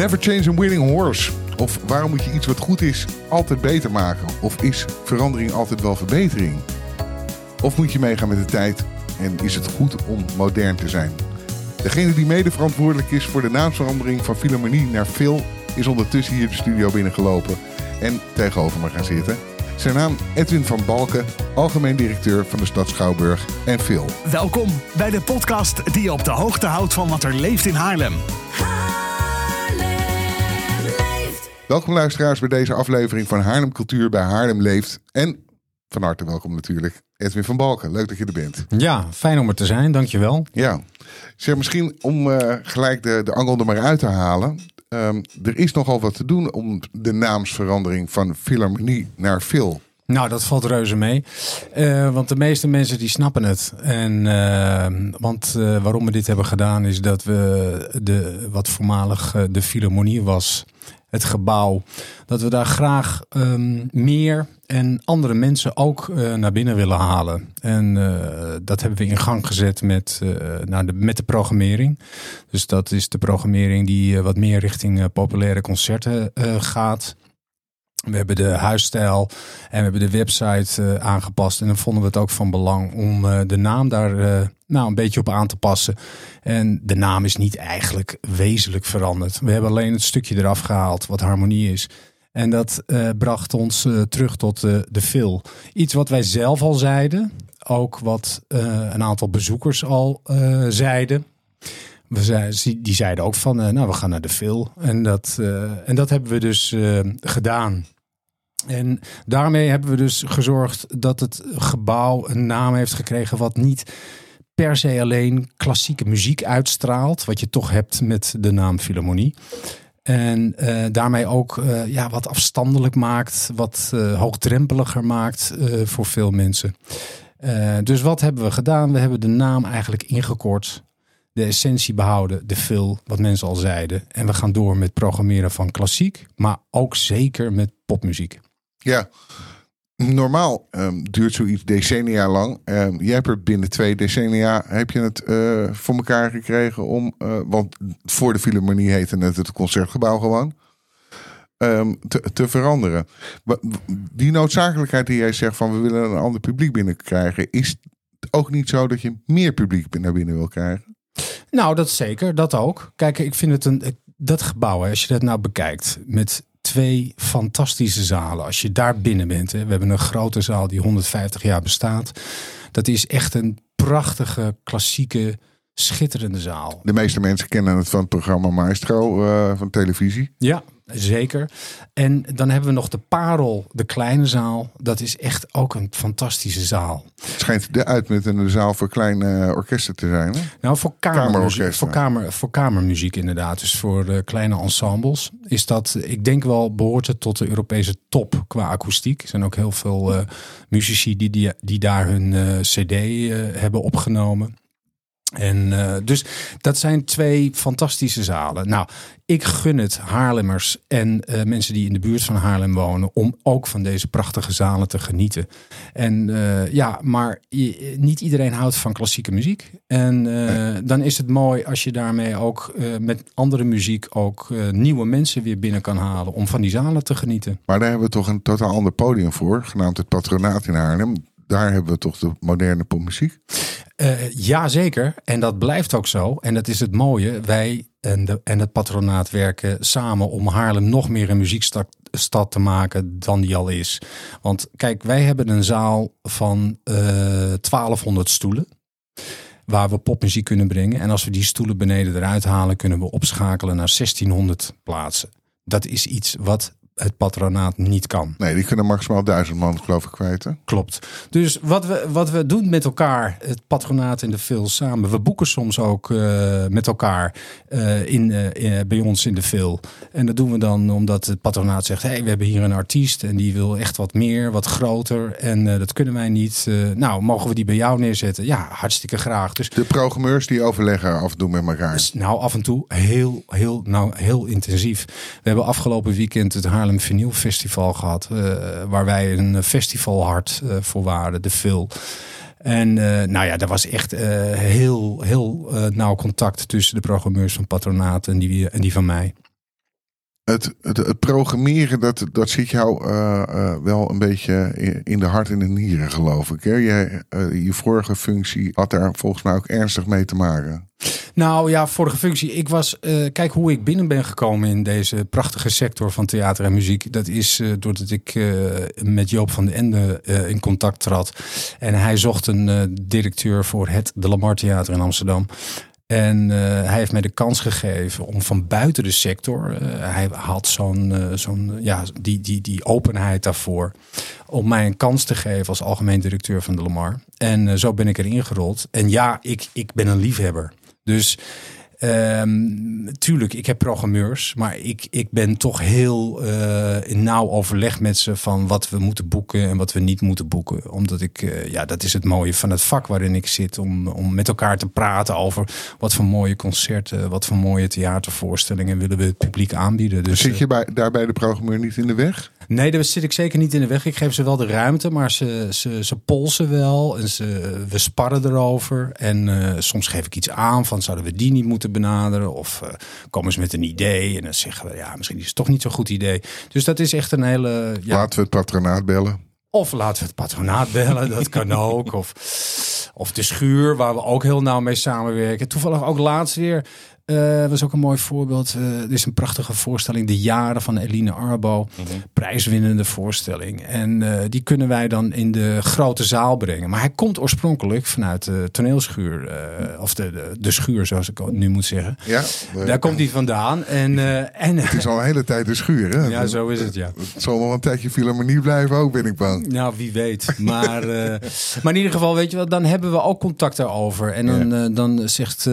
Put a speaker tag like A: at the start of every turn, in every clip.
A: Never change a winning horse. Of waarom moet je iets wat goed is altijd beter maken? Of is verandering altijd wel verbetering? Of moet je meegaan met de tijd en is het goed om modern te zijn? Degene die mede verantwoordelijk is voor de naamsverandering van Philharmonie naar Phil is ondertussen hier de studio binnengelopen en tegenover me gaan zitten. Zijn naam Edwin van Balken, algemeen directeur van de stad Schouwburg en Phil.
B: Welkom bij de podcast die je op de hoogte houdt van wat er leeft in Haarlem.
A: Welkom luisteraars bij deze aflevering van Haarlem Cultuur bij Haarlem Leeft. En van harte welkom natuurlijk Edwin van Balken. Leuk dat je er bent.
C: Ja, fijn om er te zijn, dankjewel.
A: Ja, zeg misschien om uh, gelijk de, de angel er maar uit te halen. Um, er is nogal wat te doen om de naamsverandering van Philharmonie naar Phil.
C: Nou, dat valt reuze mee. Uh, want de meeste mensen die snappen het. En, uh, want uh, waarom we dit hebben gedaan is dat we de, wat voormalig de Philharmonie was, het gebouw, dat we daar graag um, meer en andere mensen ook uh, naar binnen willen halen. En uh, dat hebben we in gang gezet met, uh, nou de, met de programmering. Dus dat is de programmering die wat meer richting populaire concerten gaat. We hebben de huisstijl en we hebben de website uh, aangepast. En dan vonden we het ook van belang om uh, de naam daar uh, nou, een beetje op aan te passen. En de naam is niet eigenlijk wezenlijk veranderd. We hebben alleen het stukje eraf gehaald wat harmonie is. En dat bracht ons terug tot de Phil. Iets wat wij zelf al zeiden. Ook wat een aantal bezoekers al zeiden. We die zeiden ook van, nou, we gaan naar de Phil. En dat, uh, en dat hebben we dus uh, gedaan. En daarmee hebben we dus gezorgd dat het gebouw een naam heeft gekregen wat niet per se alleen klassieke muziek uitstraalt, wat je toch hebt met de naam Philharmonie. En daarmee ook ja, wat afstandelijk maakt, wat hoogdrempeliger maakt voor veel mensen. dus wat hebben we gedaan? We hebben de naam eigenlijk ingekort de essentie behouden, de veel, wat mensen al zeiden. En we gaan door met programmeren van klassiek, maar ook zeker met popmuziek.
A: Ja, normaal um, duurt zoiets decennia lang. Um, jij hebt er binnen twee decennia heb je het uh, voor elkaar gekregen om, uh, want voor de Philharmonie heette het het concertgebouw gewoon. Te, te, veranderen. Die noodzakelijkheid die jij zegt van we willen een ander publiek binnenkrijgen, is het ook niet zo dat je meer publiek naar binnen wil krijgen?
C: Nou, dat zeker, dat ook. Kijk, ik vind het een. Dat gebouw, als je dat nou bekijkt, met twee fantastische zalen. Als je daar binnen bent, hè, we hebben een grote zaal die 150 jaar bestaat. Dat is echt een prachtige, klassieke, schitterende zaal.
A: De meeste mensen kennen het van het programma Maestro uh, van televisie.
C: Ja, Zeker. En dan hebben we nog de Parel, de kleine zaal. Dat is echt ook een fantastische zaal.
A: Het schijnt de uitmuntende zaal voor kleine orkesten te zijn. Hè?
C: Nou, voor, kamermuziek, voor, kamer, voor kamermuziek inderdaad. Dus voor de kleine ensembles is dat, ik denk wel, behoort het tot de Europese top qua akoestiek. Er zijn ook heel veel uh, muzici die, die, die daar hun uh, cd hebben opgenomen. En uh, dus dat zijn twee fantastische zalen. Nou, ik gun het Haarlemmers en uh, mensen die in de buurt van Haarlem wonen om ook van deze prachtige zalen te genieten. En uh, ja, maar je, niet iedereen houdt van klassieke muziek. En nee. dan is het mooi als je daarmee ook met andere muziek ook nieuwe mensen weer binnen kan halen om van die zalen te genieten.
A: Maar daar hebben we toch een totaal ander podium voor, genaamd het Patronaat in Haarlem daar hebben we toch de moderne popmuziek?
C: Uh, ja, zeker. En dat blijft ook zo. En dat is het mooie. Wij en, de, en het patronaat werken samen om Haarlem nog meer een muziekstad stad te maken dan die al is. Want kijk, wij hebben een zaal van uh, eh, 1200 stoelen. Waar we popmuziek kunnen brengen. En als we die stoelen beneden eruit halen, kunnen we opschakelen naar 1600 plaatsen. Dat is iets wat het patronaat niet kan.
A: Nee, die kunnen maximaal duizend man, geloof ik, kwijt.
C: Klopt. Dus wat we, wat we doen met elkaar, het patronaat en de veel samen. We boeken soms ook uh, met elkaar uh, in, uh, bij ons in de veel. En dat doen we dan omdat het patronaat zegt: hey, we hebben hier een artiest en die wil echt wat meer, wat groter. En dat kunnen wij niet. nou, mogen we die bij jou neerzetten? Ja, hartstikke graag. Dus
A: de programmeurs die overleggen af en toe met elkaar. Dus,
C: nou, af en toe heel, heel, nou, heel intensief. We hebben afgelopen weekend het Haarlem een Vinyl Festival gehad. Uh, waar wij een festivalhart uh, voor waren, de Phil. En uh, nou ja, daar was echt heel, heel nauw contact tussen de programmeurs van Patronaat en die, en die van mij.
A: Het, het, programmeren, dat, dat zit jou uh, uh, wel een beetje in de hart en de nieren, geloof ik. Hè? Je, uh, je vorige functie had daar volgens mij ook ernstig mee te maken.
C: Nou ja, vorige functie. Ik was, kijk hoe ik binnen ben gekomen in deze prachtige sector van theater en muziek. Dat is doordat ik met Joop van den Ende in contact trad. En hij zocht een directeur voor het De Lamar Theater in Amsterdam. En uh, hij heeft mij de kans gegeven om van buiten de sector, uh, hij had zo'n, uh, zo'n ja, die, die, die openheid daarvoor, om mij een kans te geven als algemeen directeur van de Lamar. En zo ben ik erin gerold. En ja, ik, ik ben een liefhebber. Dus Um, tuurlijk, ik heb programmeurs, maar ik, ik ben toch heel uh, in nauw overleg met ze van wat we moeten boeken en wat we niet moeten boeken. Omdat ik, uh, ja, dat is het mooie van het vak waarin ik zit, om, om met elkaar te praten over wat voor mooie concerten, wat voor mooie theatervoorstellingen willen we het publiek aanbieden. Dus,
A: Zit je bij, daar bij de programmeur niet in de weg?
C: Nee, daar zit ik zeker niet in de weg. Ik geef ze wel de ruimte, maar ze, ze, ze polsen wel en ze, we sparren erover. En uh, soms geef ik iets aan van zouden we die niet moeten benaderen? Of uh, komen ze met een idee en dan zeggen we ja, misschien is het toch niet zo'n goed idee. Dus dat is echt een hele. Ja,
A: Laten we het patronaat bellen.
C: Of laten we het patronaat bellen, dat kan ook. Of, of de schuur, waar we ook heel nauw mee samenwerken. Toevallig ook laatst weer uh, was ook een mooi voorbeeld. Uh, er is een prachtige voorstelling, De Jaren van Eline Arbo. Mm -hmm. Prijswinnende voorstelling. En uh, die kunnen wij dan in de grote zaal brengen. Maar hij komt oorspronkelijk vanuit de toneelschuur. of de, de, de, schuur, zoals ik nu moet zeggen.
A: Ja,
C: Daar komt hij vandaan. En, en,
A: het is al een hele tijd de schuur, hè?
C: Ja, zo is het, ja.
A: Het zal nog een tijdje filharmonie blijven ook, ben ik bang.
C: Nou, wie weet. Maar, maar in ieder geval, weet je wel, dan hebben we ook contact daarover. En dan, ja. dan zegt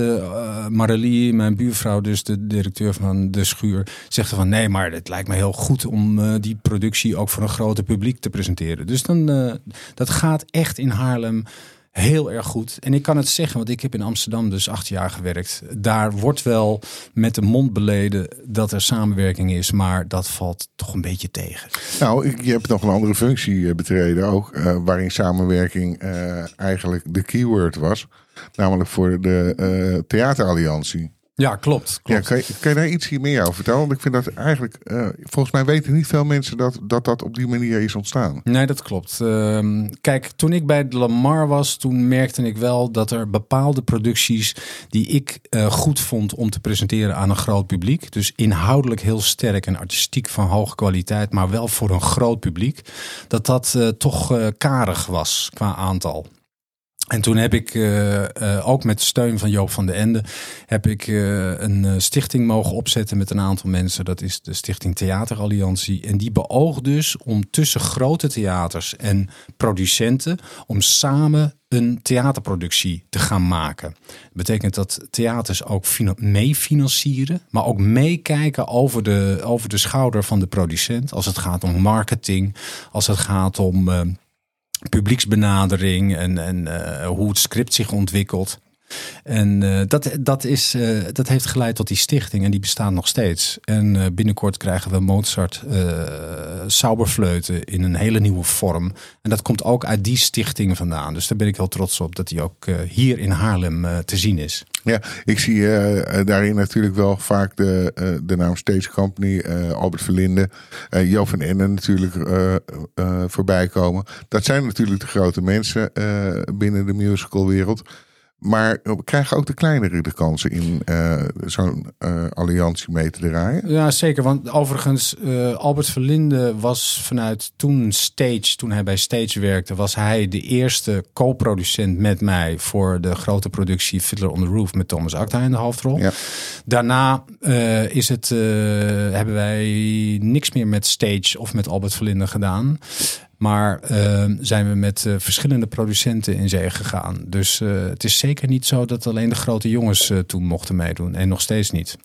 C: Marilie, mijn buurvrouw, dus de directeur van de schuur, zegt van nee, maar het lijkt me heel goed om uh, die productie ook voor een groter publiek te presenteren. Dus dan, uh, dat gaat echt in Haarlem heel erg goed. En ik kan het zeggen, want ik heb in Amsterdam dus acht jaar gewerkt. Daar wordt wel met de mond beleden dat er samenwerking is, maar dat valt toch een beetje tegen.
A: Nou, je hebt nog een andere functie betreden ook, waarin samenwerking eigenlijk de keyword was. Namelijk voor de theateralliantie.
C: Ja, klopt. klopt.
A: Ja, kan, je, kan je daar iets meer over vertellen? Want ik vind dat eigenlijk, uh, volgens mij weten niet veel mensen dat, dat dat op die manier is ontstaan.
C: Nee, dat klopt. Uh, kijk, toen ik bij de Lamar was, toen merkte ik wel dat er bepaalde producties die ik uh, goed vond om te presenteren aan een groot publiek. Dus inhoudelijk heel sterk en artistiek van hoge kwaliteit, maar wel voor een groot publiek. Dat dat uh, toch karig was qua aantal. En toen heb ik uh, uh, ook met steun van Joop van den Ende heb ik uh, een stichting mogen opzetten met een aantal mensen. Dat is de Stichting Theateralliantie. En die beoogt dus om tussen grote theaters en producenten om samen een theaterproductie te gaan maken. Dat betekent dat theaters ook meefinancieren, maar ook meekijken over de, over de schouder van de producent. Als het gaat om marketing, als het gaat om publieksbenadering en, en uh, hoe het script zich ontwikkelt. En uh, dat, dat, is, uh, dat heeft geleid tot die stichting en die bestaat nog steeds. En uh, binnenkort krijgen we Mozart Sauberfleuten in een hele nieuwe vorm. En dat komt ook uit die stichting vandaan. Dus daar ben ik heel trots op dat die ook hier in Haarlem te zien is.
A: Ja, ik zie daarin natuurlijk wel vaak de, de naam Stage Company, Albert Verlinde, Jo van Ende natuurlijk voorbij komen. Dat zijn natuurlijk de grote mensen binnen de musicalwereld. Maar krijgen ook de kleinere de kansen in uh, zo'n uh, alliantie mee te draaien?
C: Ja, zeker. Want overigens, uh, Albert Verlinde was vanuit toen Stage, toen hij bij Stage werkte, was hij de eerste co-producent met mij voor de grote productie Fiddler on the Roof met Thomas Acta in de hoofdrol. Ja. Daarna is het, hebben wij niks meer met Stage of met Albert Verlinde gedaan. Maar uh, zijn we met uh, verschillende producenten in zee gegaan. Dus uh, het is zeker niet zo dat alleen de grote jongens toen mochten meedoen. En nog steeds niet.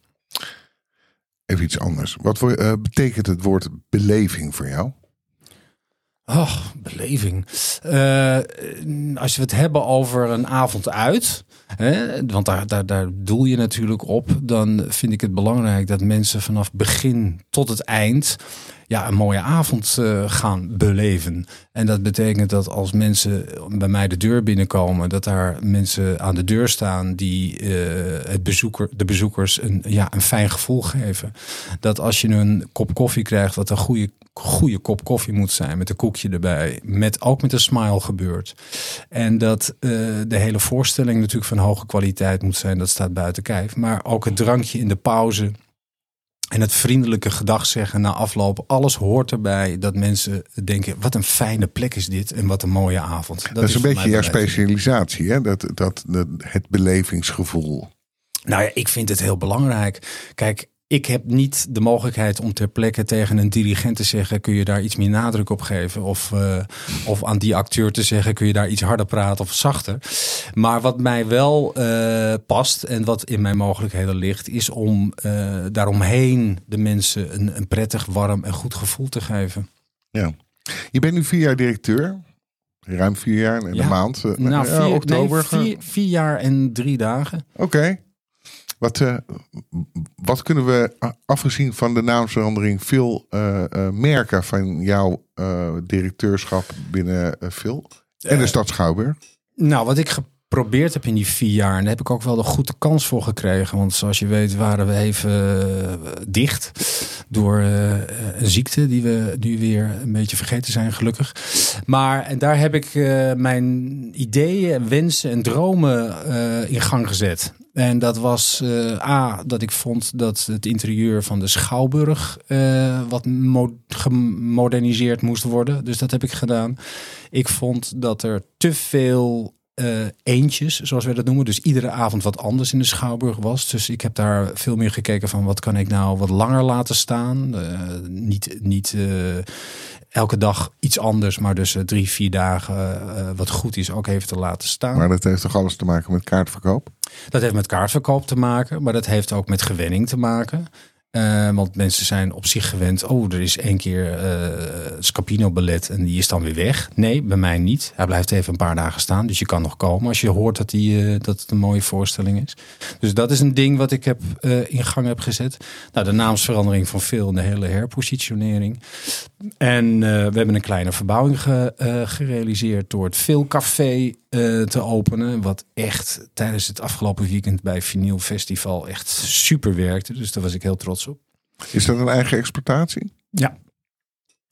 A: Even iets anders. Wat voor, betekent het woord beleving voor jou?
C: Oh, beleving. als we het hebben over een avond uit. Hè, want daar, daar, daar doel je natuurlijk op. Dan vind ik het belangrijk dat mensen vanaf begin tot het eind ja, een mooie avond uh, gaan beleven. En dat betekent dat als mensen bij mij de deur binnenkomen, dat daar mensen aan de deur staan die uh, het bezoeker, de bezoekers een, ja, een fijn gevoel geven. Dat als je een kop koffie krijgt, wat een goede goede kop koffie moet zijn met een koekje erbij. Met, ook met een smile gebeurt. En dat uh, de hele voorstelling natuurlijk van hoge kwaliteit moet zijn. Dat staat buiten kijf. Maar ook het drankje in de pauze. En het vriendelijke gedag zeggen na afloop. Alles hoort erbij dat mensen denken: wat een fijne plek is dit. En wat een mooie avond.
A: Dat, dat is een beetje jouw specialisatie, hè? Dat, dat, dat, het belevingsgevoel.
C: Nou ja, ik vind het heel belangrijk. Kijk, ik heb niet de mogelijkheid om ter plekke tegen een dirigent te zeggen: kun je daar iets meer nadruk op geven? Of, uh, of aan die acteur te zeggen: kun je daar iets harder praten of zachter? Maar wat mij wel uh, past en wat in mijn mogelijkheden ligt, is om uh, daaromheen de mensen een, een prettig, warm en goed gevoel te geven.
A: Ja, je bent nu vier jaar directeur. Ruim vier jaar en
C: ja.
A: een maand.
C: Nou, vier, oktober. Nee, vier, vier, jaar en drie dagen.
A: Oké. Okay. Wat, uh, wat kunnen we, afgezien van de naamsverandering, veel uh, uh, merken van jouw directeurschap binnen Phil en de stad Schouwburg?
C: Nou, wat ik geprobeerd heb in die vier jaar, en daar heb ik ook wel de goede kans voor gekregen. Want zoals je weet waren we even dicht door een ziekte die we nu weer een beetje vergeten zijn, gelukkig. Maar en daar heb ik mijn ideeën, wensen en dromen in gang gezet. En dat was uh, A, dat ik vond dat het interieur van de Schouwburg uh, wat mo gemoderniseerd moest worden. Dus dat heb ik gedaan. Ik vond dat er te veel uh, eentjes, zoals we dat noemen. Dus iedere avond wat anders in de Schouwburg was. Dus ik heb daar veel meer gekeken van wat kan ik nou wat langer laten staan. niet niet elke dag iets anders, maar dus drie, vier dagen uh, wat goed is ook even te laten staan.
A: Maar dat heeft toch alles te maken met kaartverkoop?
C: Dat heeft met kaartverkoop te maken, maar dat heeft ook met gewenning te maken. Uh, want mensen zijn op zich gewend. Oh, er is één keer uh, Scapino ballet en die is dan weer weg. Nee, bij mij niet. Hij blijft even een paar dagen staan. Dus je kan nog komen als je hoort dat, die, uh, dat het een mooie voorstelling is. Dus dat is een ding wat ik heb, in gang heb gezet. Nou, de naamsverandering van veel en de hele herpositionering. En we hebben een kleine verbouwing ge, gerealiseerd door het Veel Café te openen. Wat echt tijdens het afgelopen weekend bij Vinyl Festival echt super werkte. Dus daar was ik heel trots op.
A: Is dat een eigen exploitatie?
C: Ja.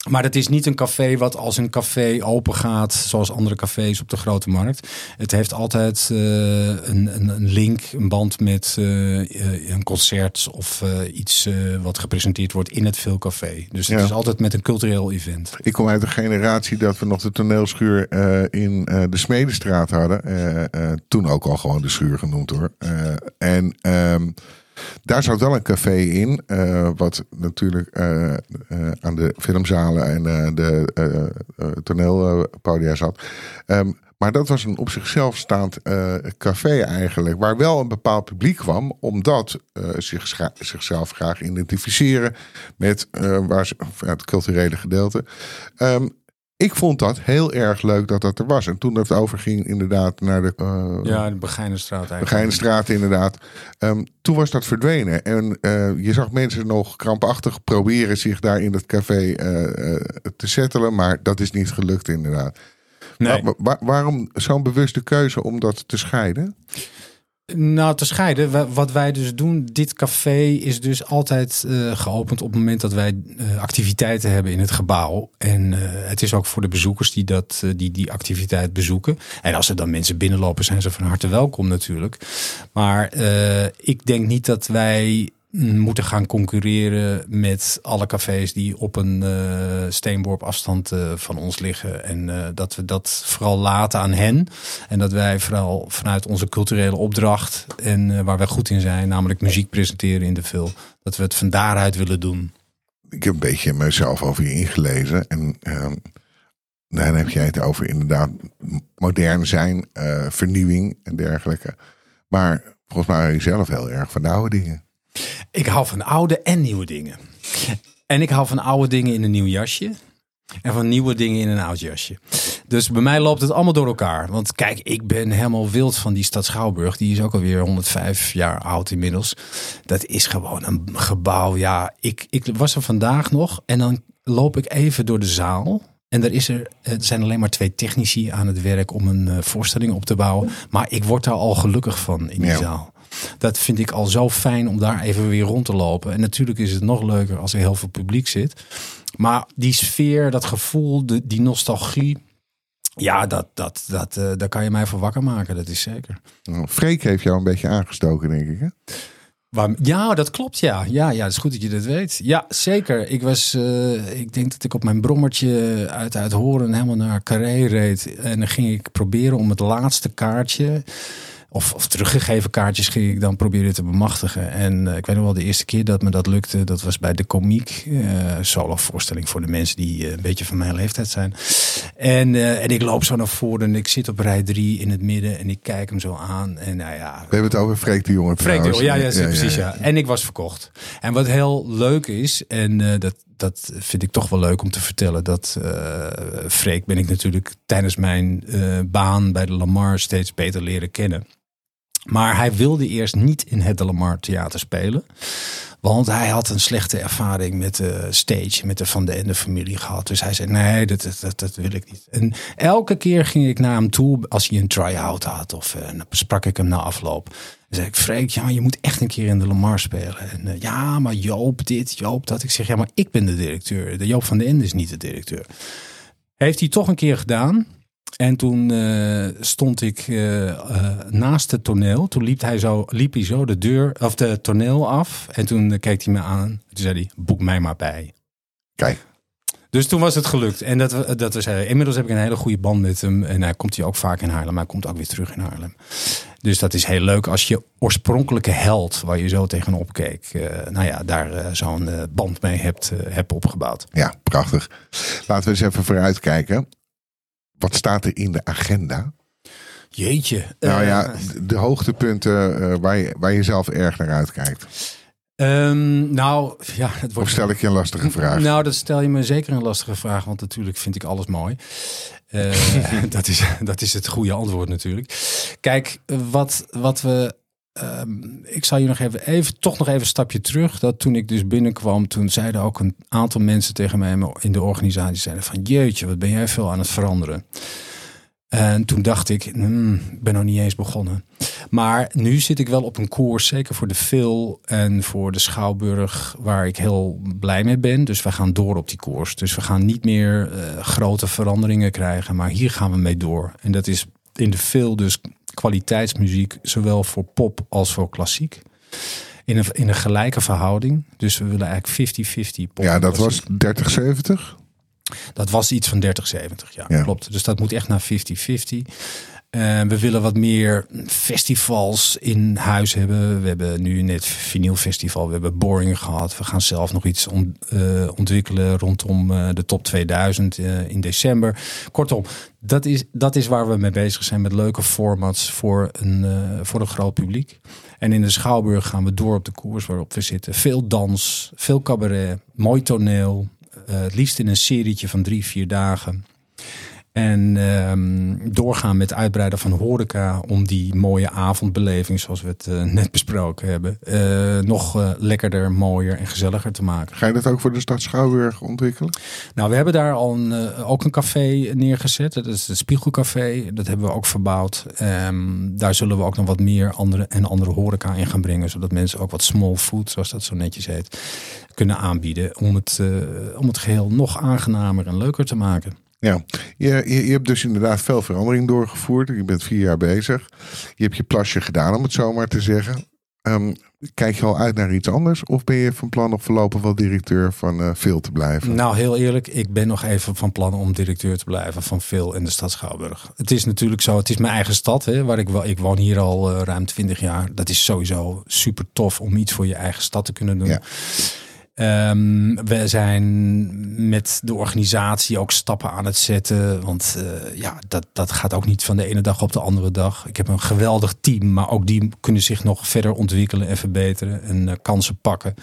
C: Maar het is niet een café wat als een café open gaat, zoals andere cafés op de grote markt. Het heeft altijd uh, een, een, een, link, een band met uh, een concert of uh, iets wat gepresenteerd wordt in het Veelcafé. Dus het ja. is altijd met een cultureel event.
A: Ik kom uit een generatie dat we nog de toneelschuur in de Smedestraat hadden. toen ook al gewoon de schuur genoemd hoor. en... Um, daar zat wel een café in, uh, wat natuurlijk uh, uh, aan de filmzalen en de toneelpodia zat. Um, maar dat was een op zichzelf staand café eigenlijk, waar wel een bepaald publiek kwam, omdat zich, zichzelf graag identificeren met waar ze, het culturele gedeelte. Um, ik vond dat heel erg leuk dat dat er was. En toen dat overging inderdaad naar de... Uh,
C: ja, de Begijnenstraat eigenlijk.
A: Begijnenstraat inderdaad. Um, toen was dat verdwenen. En uh, je zag mensen nog krampachtig proberen zich daar in het café uh, te settelen. Maar dat is niet gelukt inderdaad.
C: Nee.
A: Waar, waar, waarom zo'n bewuste keuze om dat te scheiden?
C: Nou, te scheiden. Wat wij dus doen, dit café is dus altijd uh, geopend op het moment dat wij uh, activiteiten hebben in het gebouw. En uh, het is ook voor de bezoekers die, dat, die die activiteit bezoeken. En als er dan mensen binnenlopen, zijn ze van harte welkom natuurlijk. Maar ik denk niet dat wij moeten gaan concurreren met alle cafés die op een uh, steenworp afstand uh, van ons liggen. En uh, dat we dat vooral laten aan hen. En dat wij vooral vanuit onze culturele opdracht en waar wij goed in zijn, namelijk muziek presenteren in de film, dat we het van daaruit willen doen.
A: Ik heb een beetje mezelf over je ingelezen. En ehm, dan heb jij het over inderdaad modern zijn, vernieuwing en dergelijke. Maar volgens mij ben je zelf heel erg van de oude dingen.
C: Ik hou van oude en nieuwe dingen. En ik hou van oude dingen in een nieuw jasje. En van nieuwe dingen in een oud jasje. Dus bij mij loopt het allemaal door elkaar. Want kijk, ik ben helemaal wild van die stad Schouwburg. Die is ook alweer 105 jaar oud inmiddels. Dat is gewoon een gebouw. Ja, ik, ik was er vandaag nog. En dan loop ik even door de zaal. En er, is er, er zijn alleen maar twee technici aan het werk om een uh, voorstelling op te bouwen. Maar ik word daar al gelukkig van in die ja. zaal. Dat vind ik al zo fijn om daar even weer rond te lopen. En natuurlijk is het nog leuker als er heel veel publiek zit. Maar die sfeer, dat gevoel, de, die nostalgie. Ja, dat, dat, dat, uh, daar kan je mij voor wakker maken, dat is zeker.
A: Freek heeft jou een beetje aangestoken, denk ik. Hè?
C: Ja, dat klopt, ja. Ja, ja, het is goed dat je dat weet. Ja, zeker. Ik was, uh, ik denk dat ik op mijn brommertje uit, uit Horen helemaal naar Carré reed. En dan ging ik proberen om het laatste kaartje of, of teruggegeven kaartjes ging ik dan proberen te bemachtigen. En uh, ik weet nog wel de eerste keer dat me dat lukte, dat was bij de komiek. Uh, solo voorstelling voor de mensen die uh, een beetje van mijn leeftijd zijn. En, en ik loop zo naar voren en ik zit op rij drie in het midden en ik kijk hem zo aan. En nou ja.
A: We hebben het over Freek de Jonge
C: Freek de Jonge, ja, ja, ja, precies ja, ja. En ik was verkocht. En wat heel leuk is, en dat, dat vind ik toch wel leuk om te vertellen. Dat uh, Freek ben ik natuurlijk tijdens mijn uh, baan bij de Lamar steeds beter leren kennen. Maar hij wilde eerst niet in het de Lamar Theater spelen. Want hij had een slechte ervaring met de stage, met de Van de Ende familie gehad. Dus hij zei, nee, dat, dat, dat wil ik niet. En elke keer ging ik naar hem toe als hij een try-out had. Of uh, sprak ik hem na afloop. Dan zei ik, Freek, ja, je moet echt een keer in de Lamar spelen. En uh, ja, maar Joop dit, Joop dat. Ik zeg, ja, maar ik ben de directeur. De Joop van de Ende is niet de directeur. Heeft hij toch een keer gedaan. En toen uh, stond ik uh, uh, naast het toneel. Toen liep hij, zo, liep hij zo de deur of de toneel af. En toen keek hij me aan. Toen zei hij: Boek mij maar bij.
A: Kijk.
C: Dus toen was het gelukt. En dat, dat was, inmiddels heb ik een hele goede band met hem. En hij komt hij ook vaak in Haarlem. Maar hij komt ook weer terug in Haarlem. Dus dat is heel leuk als je oorspronkelijke held, waar je zo tegenop keek, nou ja, daar zo'n band mee hebt, hebt opgebouwd.
A: Ja, prachtig. Laten we eens even vooruitkijken. Wat staat er in de agenda?
C: Jeetje.
A: Nou ja, de, de hoogtepunten uh, waar, je, waar je zelf erg naar uitkijkt.
C: Um, nou, ja, het wordt.
A: Of stel ik je een lastige vraag?
C: Nou, dat stel je me zeker een lastige vraag, want natuurlijk vind ik alles mooi. Uh, dat, is, dat is het goede antwoord natuurlijk. Kijk, wat, wat we Um, ik zal je nog even, even, toch nog even een stapje terug. Dat toen ik dus binnenkwam, toen zeiden ook een aantal mensen tegen mij in de organisatie: zeiden van jeetje, wat ben jij veel aan het veranderen. En toen dacht ik, hmm, ik ben nog niet eens begonnen. Maar nu zit ik wel op een koers, zeker voor de Phil en voor de Schouwburg, waar ik heel blij mee ben. Dus we gaan door op die koers. Dus we gaan niet meer uh, grote veranderingen krijgen, maar hier gaan we mee door. En dat is in de Phil dus kwaliteitsmuziek, zowel voor pop als voor klassiek. In een, in een gelijke verhouding. Dus we willen eigenlijk 50-50 pop.
A: Ja, dat was 30-70?
C: Dat was iets van 30-70, ja, ja, klopt. Dus dat moet echt naar 50-50. Uh, we willen wat meer festivals in huis hebben. We hebben nu net vinylfestival, we hebben Boring gehad. We gaan zelf nog iets uh, ontwikkelen rondom uh, de top 2000 in december. Kortom, dat is, dat is waar we mee bezig zijn met leuke formats voor een, voor een groot publiek. En in de Schouwburg gaan we door op de koers waarop we zitten. Veel dans, veel cabaret, mooi toneel. het liefst in een serietje van drie, vier dagen. En um, doorgaan met uitbreiden van horeca om die mooie avondbeleving, zoals we het uh, net besproken hebben, uh, nog uh, lekkerder, mooier en gezelliger te maken.
A: Ga je dat ook voor de stad Schouwburg ontwikkelen?
C: Nou, we hebben daar al een, ook een café neergezet. Dat is het Spiegelcafé. Dat hebben we ook verbouwd. Um, daar zullen we ook nog wat meer andere en andere horeca in gaan brengen, zodat mensen ook wat small food, zoals dat zo netjes heet, kunnen aanbieden om het, om het geheel nog aangenamer en leuker te maken.
A: Ja, je, je, je, hebt dus inderdaad veel verandering doorgevoerd. Je bent vier jaar bezig. Je hebt je plasje gedaan, om het zo maar te zeggen. Um, kijk je al uit naar iets anders? Of ben je van plan nog voorlopig wel directeur van uh, Veel te blijven?
C: Nou, heel eerlijk, ik ben nog even van plan om directeur te blijven van Veel in de stad Schouwburg. Het is natuurlijk zo, het is mijn eigen stad, hè, waar ik, ik woon hier al uh, ruim 20 jaar. Dat is sowieso super tof om iets voor je eigen stad te kunnen doen. Ja. Um, we zijn met de organisatie ook stappen aan het zetten. Want uh, ja, dat, dat gaat ook niet van de ene dag op de andere dag. Ik heb een geweldig team, maar ook die kunnen zich nog verder ontwikkelen en verbeteren en uh, kansen pakken.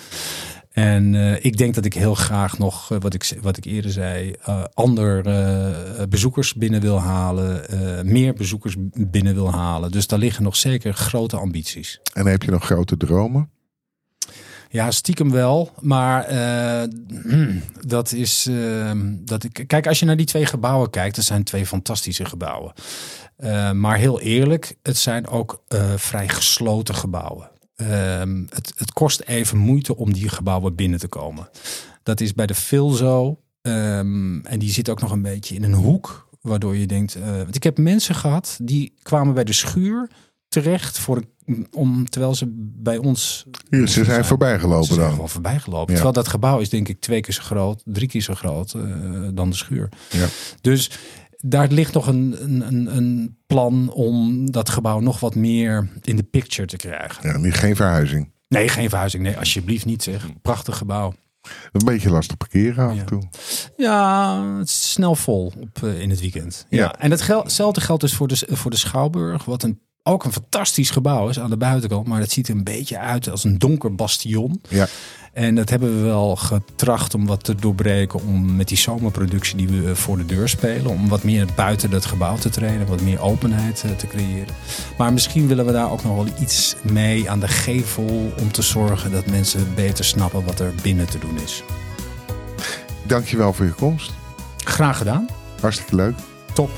C: En uh, ik denk dat ik heel graag nog, wat, ik, wat ik eerder zei, uh, ander bezoekers binnen wil halen. meer bezoekers binnen wil halen. Dus daar liggen nog zeker grote ambities.
A: En heb je nog grote dromen?
C: Ja, stiekem wel. Maar dat is. dat ik, kijk, als je naar die twee gebouwen kijkt, dat zijn twee fantastische gebouwen. maar heel eerlijk, het zijn ook vrij gesloten gebouwen. Um, het, het, kost even moeite om die gebouwen binnen te komen. Dat is bij de Phil zo. Um, en die zit ook nog een beetje in een hoek. Waardoor je denkt. Want ik heb mensen gehad die kwamen bij de schuur terecht voor om, terwijl ze bij ons.
A: Ze zijn voorbij gelopen
C: ze
A: zijn
C: dan. Gewoon voorbij gelopen. Ja. Terwijl dat gebouw is denk ik twee keer zo groot, drie keer zo groot uh, dan de schuur.
A: Ja.
C: Dus daar ligt nog een, een, een plan om dat gebouw nog wat meer in de picture te krijgen.
A: Ja, niet, geen verhuizing.
C: Nee, geen verhuizing. Nee, alsjeblieft niet zeg. Prachtig gebouw.
A: Een beetje lastig parkeren af en
C: ja.
A: toe.
C: Ja, het is snel vol op, uh, in het weekend. Ja.
A: Ja.
C: En hetzelfde geldt dus voor de, voor de Schouwburg. Wat een, ook een fantastisch gebouw is aan de buitenkant. Maar het ziet er een beetje uit als een donker bastion.
A: Ja.
C: En dat hebben we wel getracht om wat te doorbreken. Om met die zomerproductie die we voor de deur spelen. Om wat meer buiten het gebouw te treden. Wat meer openheid te creëren. Maar misschien willen we daar ook nog wel iets mee aan de gevel. Om te zorgen dat mensen beter snappen wat er binnen te doen is.
A: Dankjewel voor je komst.
C: Graag gedaan.
A: Hartstikke leuk.
C: Top.